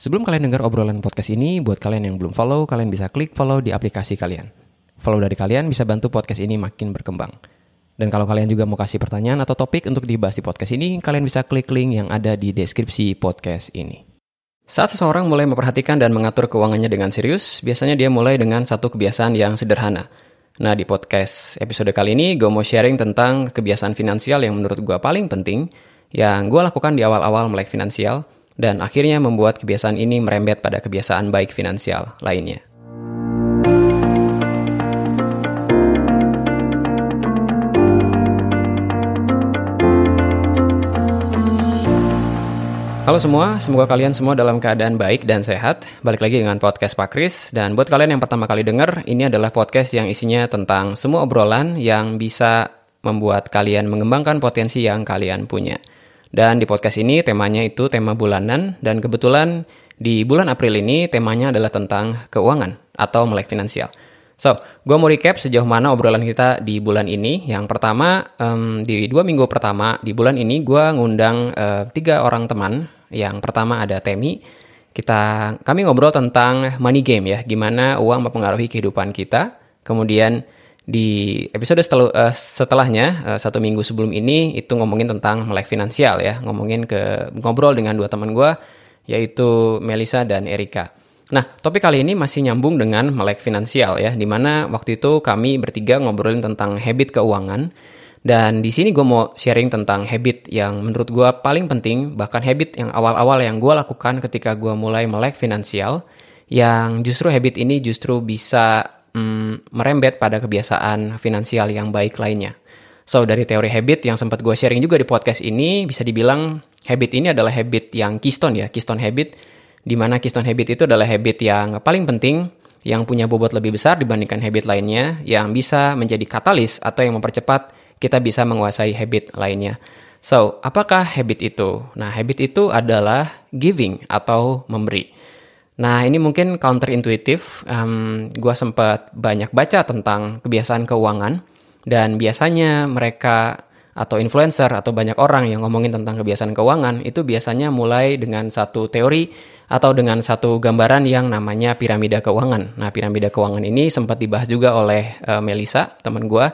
Sebelum kalian dengar obrolan podcast ini, buat kalian yang belum follow, kalian bisa klik follow di aplikasi kalian. Follow dari kalian bisa bantu podcast ini makin berkembang. Dan kalau kalian juga mau kasih pertanyaan atau topik untuk dibahas di podcast ini, kalian bisa klik link yang ada di deskripsi podcast ini. Saat seseorang mulai memperhatikan dan mengatur keuangannya dengan serius, biasanya dia mulai dengan satu kebiasaan yang sederhana. Nah, di podcast episode kali ini, gue mau sharing tentang kebiasaan finansial yang menurut gue paling penting, yang gue lakukan di awal-awal melek finansial, dan akhirnya membuat kebiasaan ini merembet pada kebiasaan baik finansial lainnya. Halo semua, semoga kalian semua dalam keadaan baik dan sehat. Balik lagi dengan podcast Pak Kris. Dan buat kalian yang pertama kali denger, ini adalah podcast yang isinya tentang semua obrolan yang bisa membuat kalian mengembangkan potensi yang kalian punya. Dan di podcast ini temanya itu tema bulanan dan kebetulan di bulan April ini temanya adalah tentang keuangan atau melek finansial. So, gue mau recap sejauh mana obrolan kita di bulan ini. Yang pertama, um, di dua minggu pertama di bulan ini gue ngundang uh, tiga orang teman. Yang pertama ada Temi. Kita kami ngobrol tentang money game ya, gimana uang mempengaruhi kehidupan kita. Kemudian di episode setel, uh, setelahnya uh, satu minggu sebelum ini itu ngomongin tentang melek finansial ya ngomongin ke ngobrol dengan dua teman gue yaitu Melisa dan Erika. Nah topik kali ini masih nyambung dengan melek finansial ya di mana waktu itu kami bertiga ngobrolin tentang habit keuangan dan di sini gue mau sharing tentang habit yang menurut gue paling penting bahkan habit yang awal-awal yang gue lakukan ketika gue mulai melek finansial yang justru habit ini justru bisa mm, merembet pada kebiasaan finansial yang baik lainnya. So, dari teori habit yang sempat gue sharing juga di podcast ini, bisa dibilang habit ini adalah habit yang keystone ya, keystone habit, di mana keystone habit itu adalah habit yang paling penting, yang punya bobot lebih besar dibandingkan habit lainnya, yang bisa menjadi katalis atau yang mempercepat kita bisa menguasai habit lainnya. So, apakah habit itu? Nah, habit itu adalah giving atau memberi. Nah, ini mungkin counterintuitif. Um, gue sempat banyak baca tentang kebiasaan keuangan dan biasanya mereka atau influencer atau banyak orang yang ngomongin tentang kebiasaan keuangan itu biasanya mulai dengan satu teori atau dengan satu gambaran yang namanya piramida keuangan. Nah, piramida keuangan ini sempat dibahas juga oleh uh, Melisa, teman gue,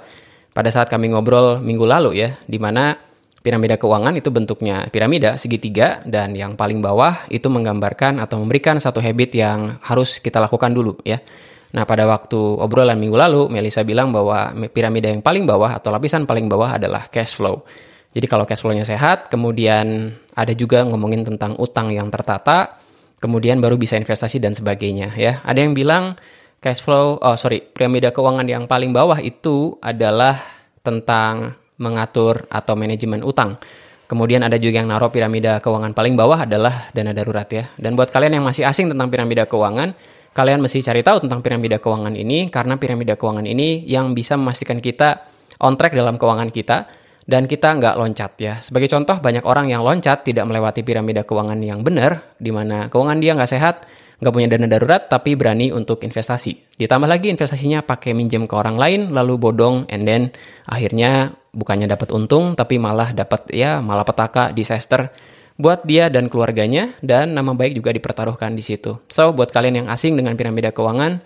pada saat kami ngobrol minggu lalu ya, di mana Piramida keuangan itu bentuknya piramida segitiga dan yang paling bawah itu menggambarkan atau memberikan satu habit yang harus kita lakukan dulu ya. Nah pada waktu obrolan minggu lalu Melisa bilang bahwa piramida yang paling bawah atau lapisan paling bawah adalah cash flow. Jadi kalau cash flow-nya sehat, kemudian ada juga ngomongin tentang utang yang tertata, kemudian baru bisa investasi dan sebagainya ya. Ada yang bilang cash flow, oh sorry, piramida keuangan yang paling bawah itu adalah tentang mengatur atau manajemen utang. Kemudian ada juga yang naruh piramida keuangan paling bawah adalah dana darurat ya. Dan buat kalian yang masih asing tentang piramida keuangan, kalian mesti cari tahu tentang piramida keuangan ini karena piramida keuangan ini yang bisa memastikan kita on track dalam keuangan kita dan kita nggak loncat ya. Sebagai contoh banyak orang yang loncat tidak melewati piramida keuangan yang benar, di mana keuangan dia nggak sehat, nggak punya dana darurat tapi berani untuk investasi. Ditambah lagi investasinya pakai minjem ke orang lain lalu bodong and then akhirnya bukannya dapat untung tapi malah dapat ya malah petaka disaster buat dia dan keluarganya dan nama baik juga dipertaruhkan di situ. So buat kalian yang asing dengan piramida keuangan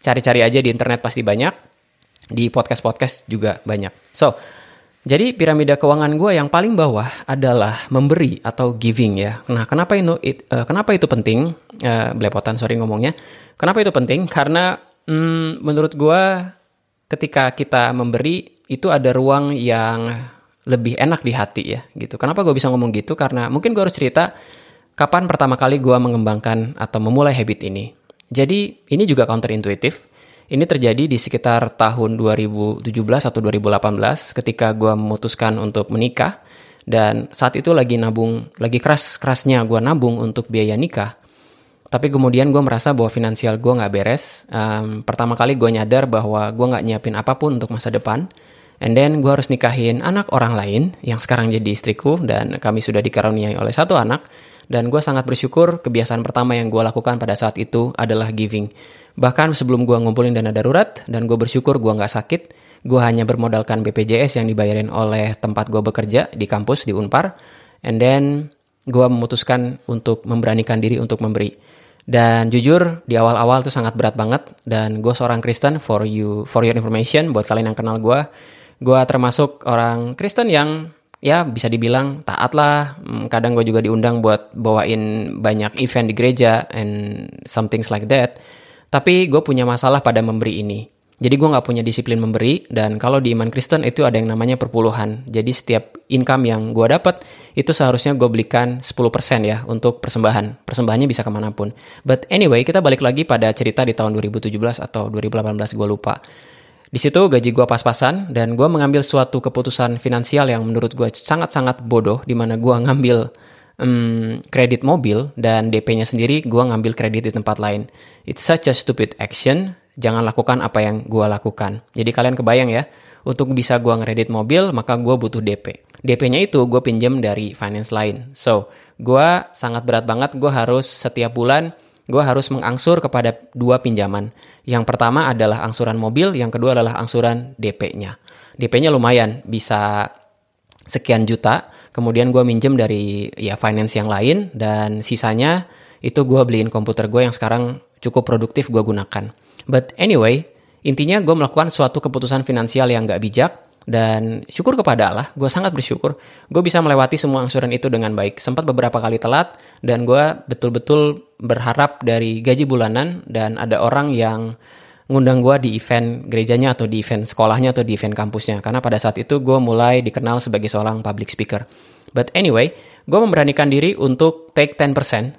cari-cari aja di internet pasti banyak di podcast-podcast juga banyak. So jadi piramida keuangan gue yang paling bawah adalah memberi atau giving ya. Nah kenapa itu it, uh, kenapa itu penting? Uh, belepotan sorry ngomongnya. Kenapa itu penting? Karena mm, menurut gue ketika kita memberi itu ada ruang yang lebih enak di hati ya gitu. Kenapa gue bisa ngomong gitu? Karena mungkin gue harus cerita kapan pertama kali gue mengembangkan atau memulai habit ini. Jadi ini juga counterintuitif. Ini terjadi di sekitar tahun 2017 atau 2018 ketika gue memutuskan untuk menikah dan saat itu lagi nabung, lagi keras kerasnya gue nabung untuk biaya nikah. Tapi kemudian gue merasa bahwa finansial gue nggak beres. Um, pertama kali gue nyadar bahwa gue nggak nyiapin apa pun untuk masa depan And then gue harus nikahin anak orang lain yang sekarang jadi istriku dan kami sudah dikaruniai oleh satu anak. Dan gue sangat bersyukur kebiasaan pertama yang gue lakukan pada saat itu adalah giving. Bahkan sebelum gue ngumpulin dana darurat dan gue bersyukur gue nggak sakit, gue hanya bermodalkan BPJS yang dibayarin oleh tempat gue bekerja di kampus di Unpar. And then gue memutuskan untuk memberanikan diri untuk memberi. Dan jujur di awal-awal itu sangat berat banget dan gue seorang Kristen for you for your information buat kalian yang kenal gue, gue termasuk orang Kristen yang ya bisa dibilang taat lah. Hmm, kadang gue juga diundang buat bawain banyak event di gereja and something like that. Tapi gue punya masalah pada memberi ini. Jadi gue nggak punya disiplin memberi dan kalau di iman Kristen itu ada yang namanya perpuluhan. Jadi setiap income yang gue dapat itu seharusnya gue belikan 10% ya untuk persembahan. Persembahannya bisa ke mana pun. But anyway kita balik lagi pada cerita di tahun 2017 atau 2018 gue lupa. Di situ gaji gue pas-pasan dan gue mengambil suatu keputusan finansial yang menurut gue sangat-sangat bodoh di mana gue ngambil um, kredit mobil dan DP-nya sendiri gue ngambil kredit di tempat lain. It's such a stupid action jangan lakukan apa yang gue lakukan. Jadi kalian kebayang ya, untuk bisa gue ngeredit mobil, maka gue butuh DP. DP-nya itu gue pinjam dari finance lain. So, gue sangat berat banget, gue harus setiap bulan, gue harus mengangsur kepada dua pinjaman. Yang pertama adalah angsuran mobil, yang kedua adalah angsuran DP-nya. DP-nya lumayan, bisa sekian juta, kemudian gue minjem dari ya finance yang lain, dan sisanya itu gue beliin komputer gue yang sekarang cukup produktif gue gunakan. But anyway, intinya gue melakukan suatu keputusan finansial yang gak bijak dan syukur kepada Allah, gue sangat bersyukur gue bisa melewati semua angsuran itu dengan baik. Sempat beberapa kali telat dan gue betul-betul berharap dari gaji bulanan dan ada orang yang ngundang gue di event gerejanya atau di event sekolahnya atau di event kampusnya. Karena pada saat itu gue mulai dikenal sebagai seorang public speaker. But anyway, gue memberanikan diri untuk take 10%, 10%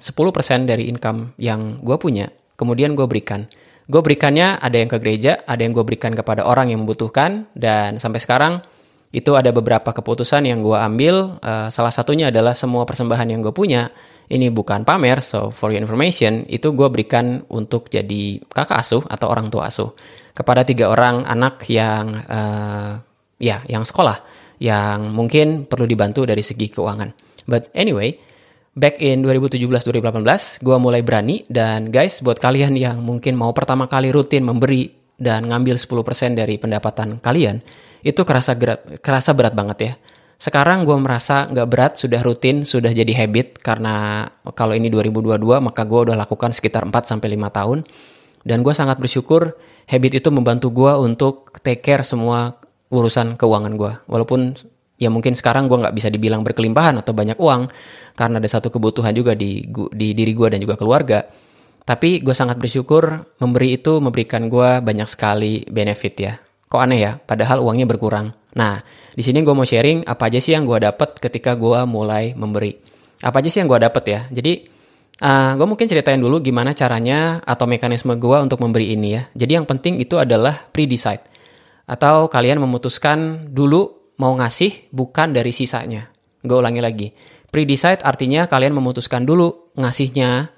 dari income yang gue punya, kemudian gue berikan. Gue berikannya ada yang ke gereja, ada yang gue berikan kepada orang yang membutuhkan, dan sampai sekarang itu ada beberapa keputusan yang gue ambil. Uh, salah satunya adalah semua persembahan yang gue punya, ini bukan pamer, so for your information, itu gue berikan untuk jadi kakak asuh atau orang tua asuh kepada tiga orang anak yang uh, ya yang sekolah yang mungkin perlu dibantu dari segi keuangan. But anyway, back in 2017-2018, gue mulai berani dan guys, buat kalian yang mungkin mau pertama kali rutin memberi dan ngambil 10% dari pendapatan kalian, itu kerasa berat, kerasa berat banget ya. Sekarang gue merasa nggak berat, sudah rutin, sudah jadi habit karena kalau ini 2022 maka gue udah lakukan sekitar 4-5 tahun. Dan gue sangat bersyukur habit itu membantu gue untuk take care semua urusan keuangan gue. Walaupun ya mungkin sekarang gue nggak bisa dibilang berkelimpahan atau banyak uang, karena ada satu kebutuhan juga di di diri gue dan juga keluarga. Tapi gue sangat bersyukur memberi itu memberikan gue banyak sekali benefit ya. Kok aneh ya? Padahal uangnya berkurang. Nah, di sini gue mau sharing apa aja sih yang gue dapat ketika gue mulai memberi. Apa aja sih yang gue dapat ya? Jadi uh, ah, gue mungkin ceritain dulu gimana caranya atau mekanisme gue untuk memberi ini ya. Jadi yang penting itu adalah pre-decide. Atau kalian memutuskan dulu mau ngasih bukan dari sisanya. Gue ulangi lagi Pre-decide artinya kalian memutuskan dulu ngasihnya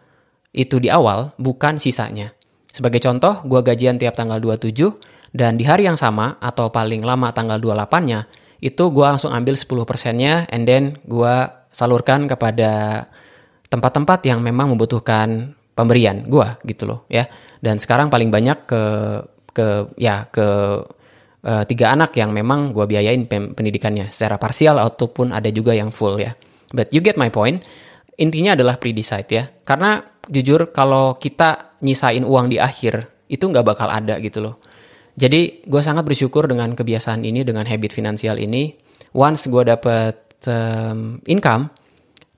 itu di awal, bukan sisanya. Sebagai contoh, gue gajian tiap tanggal 27, dan di hari yang sama, atau paling lama tanggal 28-nya, itu gue langsung ambil 10%-nya, and then gue salurkan kepada tempat-tempat yang memang membutuhkan pemberian gue gitu loh ya. Dan sekarang paling banyak ke ke ya ke uh, tiga anak yang memang gue biayain pendidikannya secara parsial ataupun ada juga yang full ya. But you get my point. Intinya adalah pre-decide ya. Karena jujur kalau kita nyisain uang di akhir, itu nggak bakal ada gitu loh. Jadi gue sangat bersyukur dengan kebiasaan ini, dengan habit finansial ini. Once gue dapet um, income,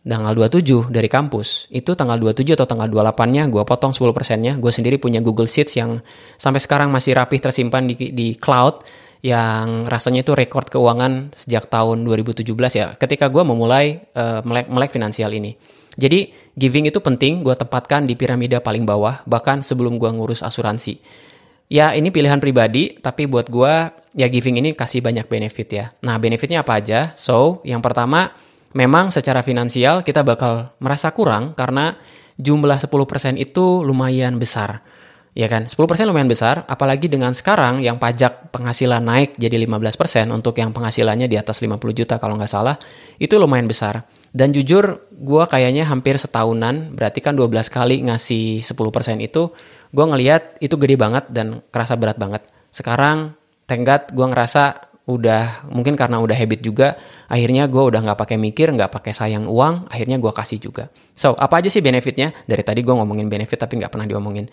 tanggal 27 dari kampus, itu tanggal 27 atau tanggal 28-nya gue potong 10%-nya. Gue sendiri punya Google Sheets yang sampai sekarang masih rapih tersimpan di, di cloud yang rasanya itu rekor keuangan sejak tahun 2017 ya ketika gue memulai uh, melek, melek finansial ini. Jadi giving itu penting gue tempatkan di piramida paling bawah bahkan sebelum gue ngurus asuransi. Ya ini pilihan pribadi tapi buat gue ya giving ini kasih banyak benefit ya. Nah benefitnya apa aja? So yang pertama memang secara finansial kita bakal merasa kurang karena jumlah 10% itu lumayan besar. Ya kan, 10% lumayan besar, apalagi dengan sekarang yang pajak penghasilan naik jadi 15% untuk yang penghasilannya di atas 50 juta kalau nggak salah, itu lumayan besar. Dan jujur, gue kayaknya hampir setahunan, berarti kan 12 kali ngasih 10% itu, gue ngeliat itu gede banget dan kerasa berat banget. Sekarang, tenggat gue ngerasa udah mungkin karena udah habit juga akhirnya gue udah nggak pakai mikir nggak pakai sayang uang akhirnya gue kasih juga. So apa aja sih benefitnya? Dari tadi gue ngomongin benefit tapi nggak pernah diomongin.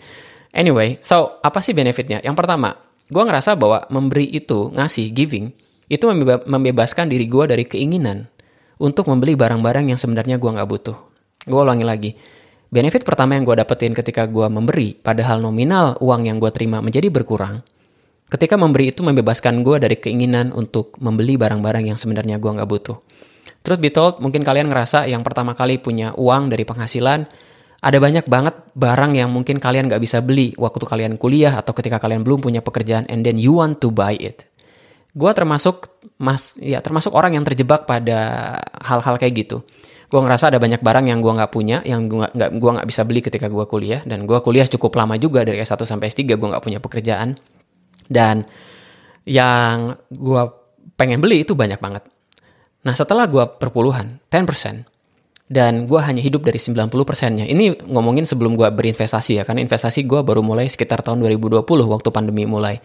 Anyway so apa sih benefitnya? Yang pertama gue ngerasa bahwa memberi itu ngasih giving itu membebaskan diri gue dari keinginan untuk membeli barang-barang yang sebenarnya gue nggak butuh. Gue ulangi lagi. Benefit pertama yang gue dapetin ketika gue memberi padahal nominal uang yang gue terima menjadi berkurang Ketika memberi itu membebaskan gue dari keinginan untuk membeli barang-barang yang sebenarnya gue nggak butuh. Terus be told, mungkin kalian ngerasa yang pertama kali punya uang dari penghasilan, ada banyak banget barang yang mungkin kalian nggak bisa beli waktu kalian kuliah atau ketika kalian belum punya pekerjaan, and then you want to buy it. Gue termasuk mas, ya termasuk orang yang terjebak pada hal-hal kayak gitu. Gue ngerasa ada banyak barang yang gue nggak punya, yang gue nggak gua nggak bisa beli ketika gue kuliah, dan gue kuliah cukup lama juga dari S1 sampai S3 gue nggak punya pekerjaan dan yang gue pengen beli itu banyak banget. Nah setelah gue perpuluhan, 10%, dan gue hanya hidup dari 90 persennya. Ini ngomongin sebelum gue berinvestasi ya, karena investasi gue baru mulai sekitar tahun 2020 waktu pandemi mulai.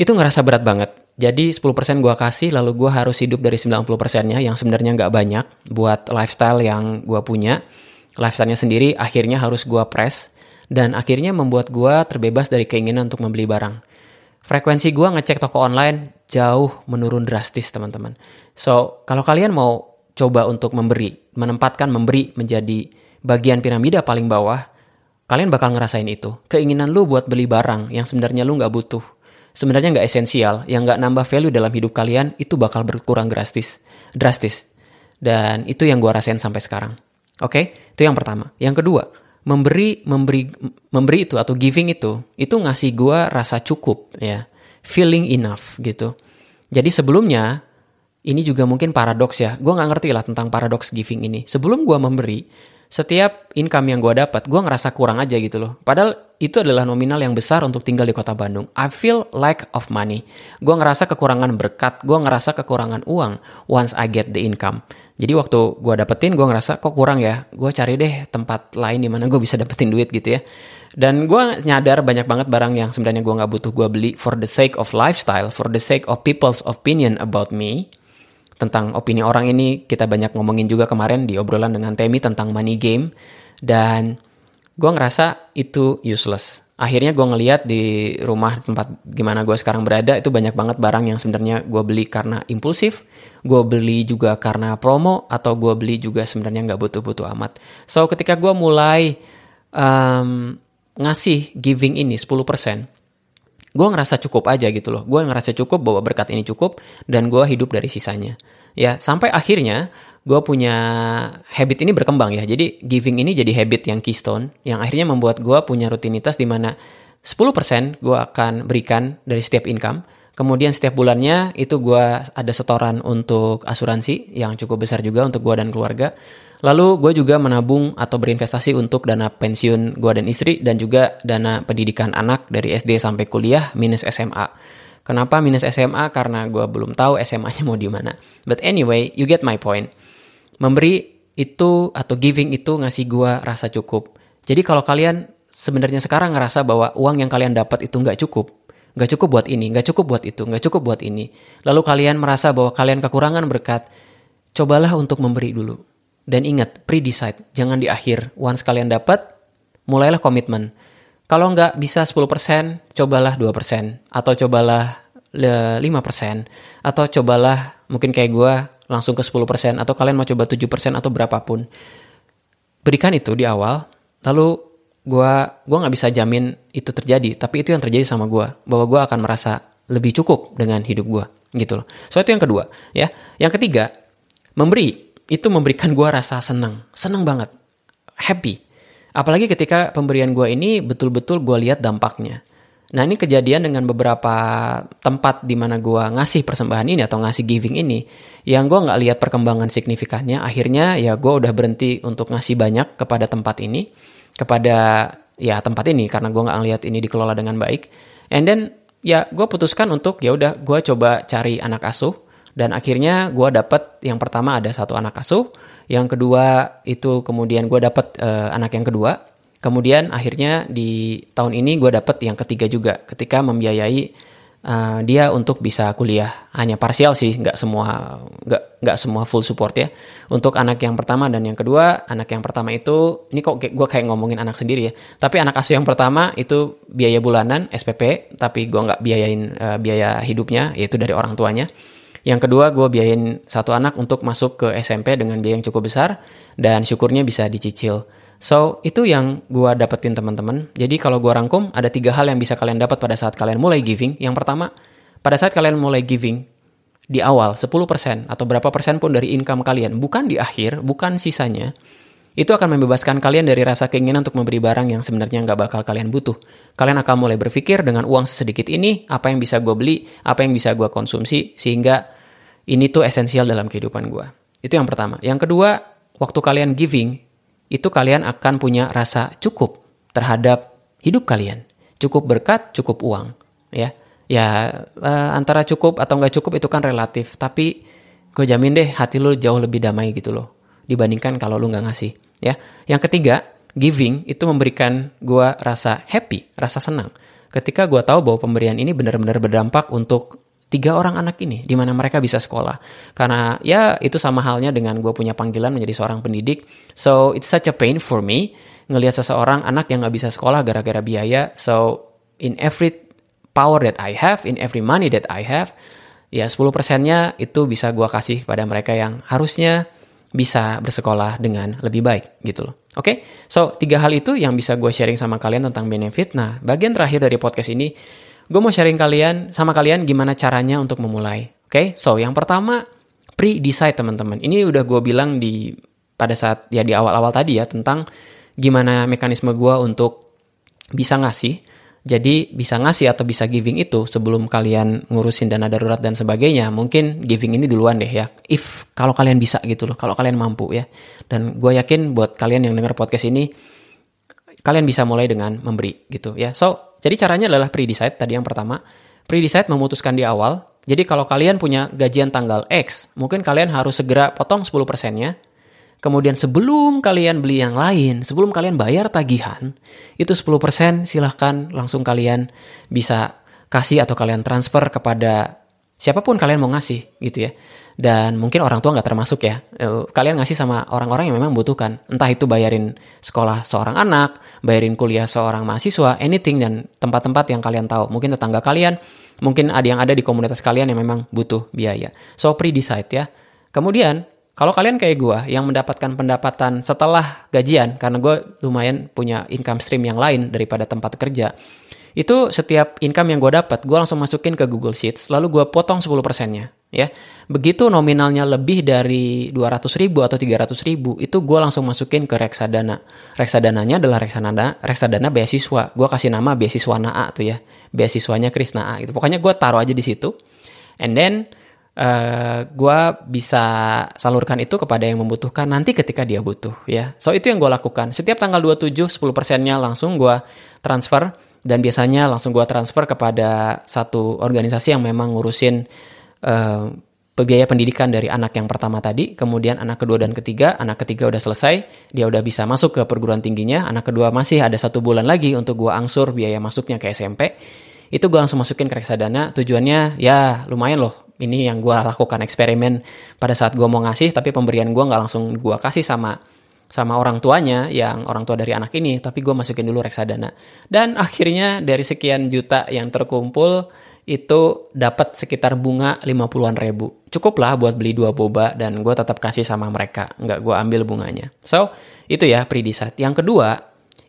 Itu ngerasa berat banget. Jadi 10% gue kasih, lalu gue harus hidup dari 90 persennya, yang sebenarnya nggak banyak buat lifestyle yang gue punya. Lifestyle-nya sendiri akhirnya harus gue press, dan akhirnya membuat gue terbebas dari keinginan untuk membeli barang frekuensi gue ngecek toko online jauh menurun drastis teman-teman. So kalau kalian mau coba untuk memberi, menempatkan memberi menjadi bagian piramida paling bawah, kalian bakal ngerasain itu. Keinginan lu buat beli barang yang sebenarnya lu nggak butuh, sebenarnya nggak esensial, yang nggak nambah value dalam hidup kalian, itu bakal berkurang drastis. Drastis. Dan itu yang gue rasain sampai sekarang. Oke, okay? itu yang pertama. Yang kedua, memberi memberi memberi itu atau giving itu itu ngasih gue rasa cukup ya feeling enough gitu jadi sebelumnya ini juga mungkin paradoks ya gue nggak ngerti lah tentang paradoks giving ini sebelum gue memberi setiap income yang gue dapat, gue ngerasa kurang aja gitu loh. Padahal itu adalah nominal yang besar untuk tinggal di kota Bandung. I feel lack of money. Gue ngerasa kekurangan berkat, gue ngerasa kekurangan uang once I get the income. Jadi waktu gue dapetin, gue ngerasa kok kurang ya. Gue cari deh tempat lain di mana gue bisa dapetin duit gitu ya. Dan gue nyadar banyak banget barang yang sebenarnya gue nggak butuh gue beli for the sake of lifestyle, for the sake of people's opinion about me tentang opini orang ini kita banyak ngomongin juga kemarin di obrolan dengan Temi tentang money game dan gue ngerasa itu useless. Akhirnya gue ngeliat di rumah tempat gimana gue sekarang berada itu banyak banget barang yang sebenarnya gue beli karena impulsif, gue beli juga karena promo atau gue beli juga sebenarnya nggak butuh-butuh amat. So ketika gue mulai um, ngasih giving ini 10%, gue ngerasa cukup aja gitu loh. Gue ngerasa cukup bahwa berkat ini cukup dan gue hidup dari sisanya. Ya, sampai akhirnya gue punya habit ini berkembang ya. Jadi giving ini jadi habit yang keystone yang akhirnya membuat gue punya rutinitas di mana 10% gue akan berikan dari setiap income. Kemudian setiap bulannya itu gue ada setoran untuk asuransi yang cukup besar juga untuk gue dan keluarga. Lalu gue juga menabung atau berinvestasi untuk dana pensiun gue dan istri dan juga dana pendidikan anak dari SD sampai kuliah minus SMA. Kenapa minus SMA? Karena gue belum tahu SMA-nya mau di mana. But anyway, you get my point. Memberi itu atau giving itu ngasih gue rasa cukup. Jadi kalau kalian sebenarnya sekarang ngerasa bahwa uang yang kalian dapat itu nggak cukup, nggak cukup buat ini, nggak cukup buat itu, nggak cukup buat ini. Lalu kalian merasa bahwa kalian kekurangan berkat, cobalah untuk memberi dulu dan ingat, pre-decide, jangan di akhir. Once kalian dapat, mulailah komitmen. Kalau nggak bisa 10%, cobalah 2%. Atau cobalah 5%. Atau cobalah, mungkin kayak gue, langsung ke 10%. Atau kalian mau coba 7% atau berapapun. Berikan itu di awal, lalu gue gua nggak bisa jamin itu terjadi. Tapi itu yang terjadi sama gue. Bahwa gue akan merasa lebih cukup dengan hidup gue. Gitu loh. So itu yang kedua. ya Yang ketiga, memberi itu memberikan gue rasa senang, senang banget, happy. Apalagi ketika pemberian gue ini betul-betul gue lihat dampaknya. Nah ini kejadian dengan beberapa tempat di mana gue ngasih persembahan ini atau ngasih giving ini, yang gue nggak lihat perkembangan signifikannya. Akhirnya ya gue udah berhenti untuk ngasih banyak kepada tempat ini, kepada ya tempat ini karena gue nggak ngelihat ini dikelola dengan baik. And then ya gue putuskan untuk ya udah gue coba cari anak asuh dan akhirnya gue dapet yang pertama ada satu anak asuh, yang kedua itu kemudian gue dapet uh, anak yang kedua, kemudian akhirnya di tahun ini gue dapet yang ketiga juga ketika membiayai uh, dia untuk bisa kuliah hanya parsial sih nggak semua nggak nggak semua full support ya. Untuk anak yang pertama dan yang kedua anak yang pertama itu ini kok gue kayak ngomongin anak sendiri ya. Tapi anak asuh yang pertama itu biaya bulanan SPP tapi gue nggak biayain uh, biaya hidupnya yaitu dari orang tuanya. Yang kedua, gue biayain satu anak untuk masuk ke SMP dengan biaya yang cukup besar dan syukurnya bisa dicicil. So, itu yang gue dapetin teman-teman. Jadi kalau gue rangkum, ada tiga hal yang bisa kalian dapat pada saat kalian mulai giving. Yang pertama, pada saat kalian mulai giving, di awal 10% atau berapa persen pun dari income kalian, bukan di akhir, bukan sisanya, itu akan membebaskan kalian dari rasa keinginan untuk memberi barang yang sebenarnya nggak bakal kalian butuh. Kalian akan mulai berpikir dengan uang sedikit ini, apa yang bisa gue beli, apa yang bisa gue konsumsi, sehingga ini tuh esensial dalam kehidupan gue. Itu yang pertama. Yang kedua, waktu kalian giving, itu kalian akan punya rasa cukup terhadap hidup kalian. Cukup berkat, cukup uang, ya. Ya uh, antara cukup atau nggak cukup itu kan relatif, tapi gue jamin deh hati lu jauh lebih damai gitu loh dibandingkan kalau lu nggak ngasih, ya. Yang ketiga, giving itu memberikan gue rasa happy, rasa senang. Ketika gue tahu bahwa pemberian ini benar-benar berdampak untuk tiga orang anak ini di mana mereka bisa sekolah karena ya itu sama halnya dengan gue punya panggilan menjadi seorang pendidik so it's such a pain for me ngelihat seseorang anak yang nggak bisa sekolah gara-gara biaya so in every power that I have in every money that I have ya 10 persennya itu bisa gue kasih kepada mereka yang harusnya bisa bersekolah dengan lebih baik gitu loh. Oke, okay? so tiga hal itu yang bisa gue sharing sama kalian tentang benefit. Nah, bagian terakhir dari podcast ini gue mau sharing kalian sama kalian gimana caranya untuk memulai. Oke, okay? so yang pertama pre-decide teman-teman. Ini udah gue bilang di pada saat ya di awal-awal tadi ya tentang gimana mekanisme gue untuk bisa ngasih. Jadi bisa ngasih atau bisa giving itu sebelum kalian ngurusin dana darurat dan sebagainya. Mungkin giving ini duluan deh ya. If kalau kalian bisa gitu loh, kalau kalian mampu ya. Dan gue yakin buat kalian yang dengar podcast ini, kalian bisa mulai dengan memberi gitu ya. So jadi caranya adalah pre-decide tadi yang pertama. Pre-decide memutuskan di awal. Jadi kalau kalian punya gajian tanggal X, mungkin kalian harus segera potong 10 persennya. Kemudian sebelum kalian beli yang lain, sebelum kalian bayar tagihan, itu 10% silahkan langsung kalian bisa kasih atau kalian transfer kepada siapa pun kalian mau ngasih gitu ya dan mungkin orang tua nggak termasuk ya. Eh, kalian ngasih sama orang-orang yang memang butuhkan. Entah itu bayarin sekolah seorang anak bayarin kuliah seorang mahasiswa anything dan tempat-tempat yang kalian tahu. Mungkin tetangga kalian mungkin ada yang ada di komunitas kalian yang memang butuh biaya. So pre-decide ya. Kemudian kalau kalian kayak gue yang mendapatkan pendapatan setelah gajian karena gue lumayan punya income stream yang lain daripada tempat kerja itu setiap income yang gue dapat, gue langsung masukin ke Google Sheets, lalu gue potong 10 persennya. Ya, begitu nominalnya lebih dari 200 ribu atau 300 ribu, itu gue langsung masukin ke reksadana. Reksadananya adalah reksadana, reksadana beasiswa. Gue kasih nama beasiswa NAA tuh ya, beasiswanya Kris NAA gitu. Pokoknya gue taruh aja di situ. And then uh, eh, gue bisa salurkan itu kepada yang membutuhkan nanti ketika dia butuh ya. So itu yang gue lakukan. Setiap tanggal 27 10 persennya langsung gue transfer dan biasanya langsung gue transfer kepada satu organisasi yang memang ngurusin uh, biaya pendidikan dari anak yang pertama tadi, kemudian anak kedua dan ketiga, anak ketiga udah selesai, dia udah bisa masuk ke perguruan tingginya, anak kedua masih ada satu bulan lagi untuk gue angsur biaya masuknya ke SMP, itu gue langsung masukin ke reksadana, tujuannya ya lumayan loh, ini yang gue lakukan eksperimen pada saat gue mau ngasih, tapi pemberian gue nggak langsung gue kasih sama sama orang tuanya yang orang tua dari anak ini, tapi gue masukin dulu reksadana. Dan akhirnya dari sekian juta yang terkumpul itu dapat sekitar bunga 50-an ribu. Cukup lah buat beli dua boba dan gue tetap kasih sama mereka, nggak gue ambil bunganya. So, itu ya predisat. Yang kedua,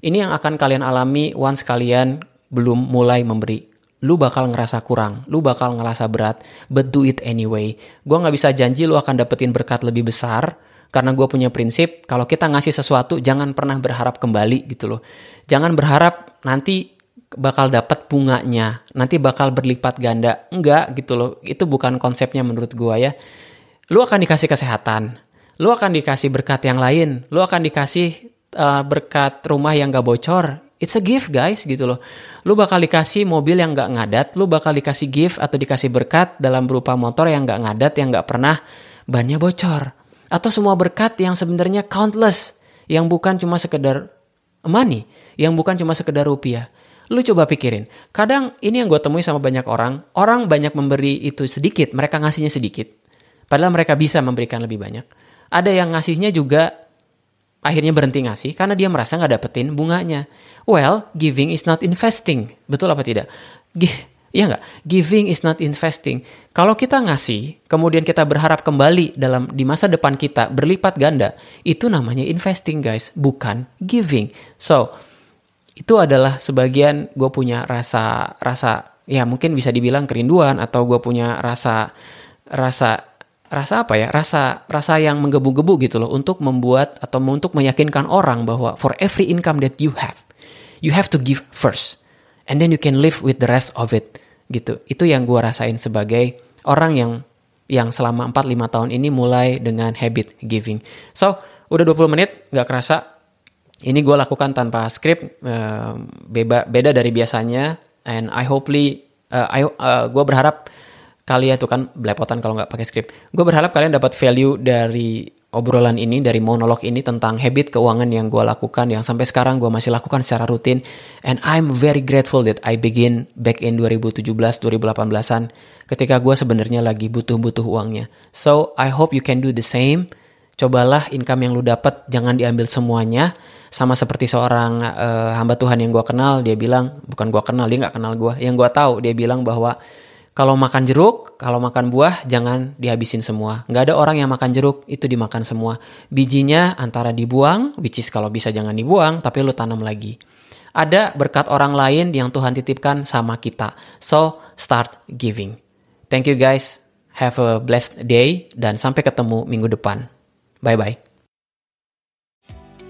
ini yang akan kalian alami once kalian belum mulai memberi. Lu bakal ngerasa kurang, lu bakal ngerasa berat, but do it anyway. Gue nggak bisa janji lu akan dapetin berkat lebih besar, karena gue punya prinsip kalau kita ngasih sesuatu jangan pernah berharap kembali gitu loh jangan berharap nanti bakal dapat bunganya nanti bakal berlipat ganda. Enggak gitu loh. Itu bukan konsepnya menurut gue ya. Lu akan dikasih kesehatan lu akan dikasih berkat yang lain lu akan dikasih uh, berkat rumah yang gak bocor. It's a gift guys gitu loh. Lu bakal dikasih mobil yang gak ngadat, lu bakal dikasih gift atau dikasih berkat dalam berupa motor yang gak ngadat, yang gak pernah bannya bocor. Atau semua berkat yang sebenarnya countless, yang bukan cuma sekedar money, yang bukan cuma sekedar rupiah. Lu coba pikirin. Kadang ini yang gue temui sama banyak orang. Orang banyak memberi itu sedikit. Mereka ngasihnya sedikit. Padahal mereka bisa memberikan lebih banyak. Ada yang ngasihnya juga akhirnya berhenti ngasih karena dia merasa nggak dapetin bunganya. Well, giving is not investing. Betul apa tidak? Iya nggak? Giving is not investing. Kalau kita ngasih, kemudian kita berharap kembali dalam di masa depan kita berlipat ganda, itu namanya investing guys, bukan giving. So, itu adalah sebagian gue punya rasa rasa ya mungkin bisa dibilang kerinduan atau gue punya rasa rasa rasa apa ya? Rasa rasa yang menggebu-gebu gitu loh untuk membuat atau untuk meyakinkan orang bahwa for every income that you have you have to give first and then you can live with the rest of it gitu. Itu yang gue rasain sebagai orang yang yang selama 4-5 tahun ini mulai dengan habit giving. So udah 20 menit nggak kerasa ini gue lakukan tanpa skrip uh, beba, beda dari biasanya and I hopefully uh, I, uh, gue berharap kalian tuh kan belepotan kalau nggak pakai skrip. Gue berharap kalian dapat value dari obrolan ini, dari monolog ini tentang habit keuangan yang gue lakukan, yang sampai sekarang gue masih lakukan secara rutin. And I'm very grateful that I begin back in 2017, 2018an, ketika gue sebenarnya lagi butuh-butuh uangnya. So I hope you can do the same. Cobalah income yang lu dapat, jangan diambil semuanya. Sama seperti seorang uh, hamba Tuhan yang gue kenal, dia bilang, bukan gue kenal, dia nggak kenal gue. Yang gue tahu, dia bilang bahwa kalau makan jeruk, kalau makan buah, jangan dihabisin semua. Nggak ada orang yang makan jeruk, itu dimakan semua. Bijinya antara dibuang, which is kalau bisa jangan dibuang, tapi lu tanam lagi. Ada berkat orang lain yang Tuhan titipkan sama kita. So, start giving. Thank you guys. Have a blessed day, dan sampai ketemu minggu depan. Bye-bye.